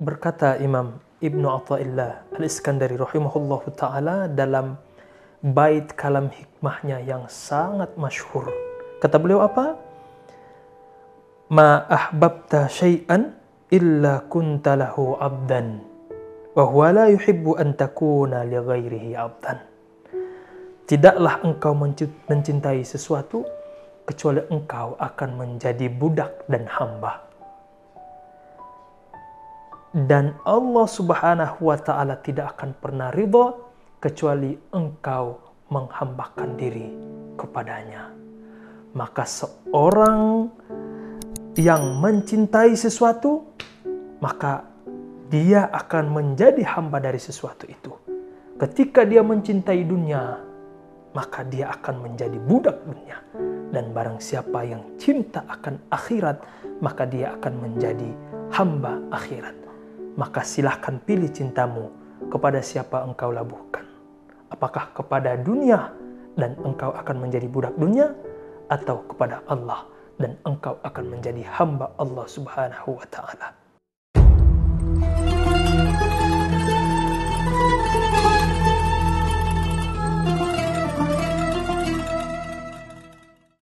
Berkata Imam Ibnu Athaillah Al-Iskandari rahimahullah taala dalam bait kalam hikmahnya yang sangat masyhur. Kata beliau apa? Ma ahbabta syai'an illa kunta lahu abdan wa huwa la yuhibbu an takuna li ghairihi abdan. Tidaklah engkau mencintai sesuatu kecuali engkau akan menjadi budak dan hamba dan Allah Subhanahu wa taala tidak akan pernah ridha kecuali engkau menghambakan diri kepadanya. Maka seorang yang mencintai sesuatu, maka dia akan menjadi hamba dari sesuatu itu. Ketika dia mencintai dunia, maka dia akan menjadi budak dunia. Dan barang siapa yang cinta akan akhirat, maka dia akan menjadi hamba akhirat maka silahkan pilih cintamu kepada siapa engkau labuhkan. Apakah kepada dunia dan engkau akan menjadi budak dunia atau kepada Allah dan engkau akan menjadi hamba Allah Subhanahu wa taala.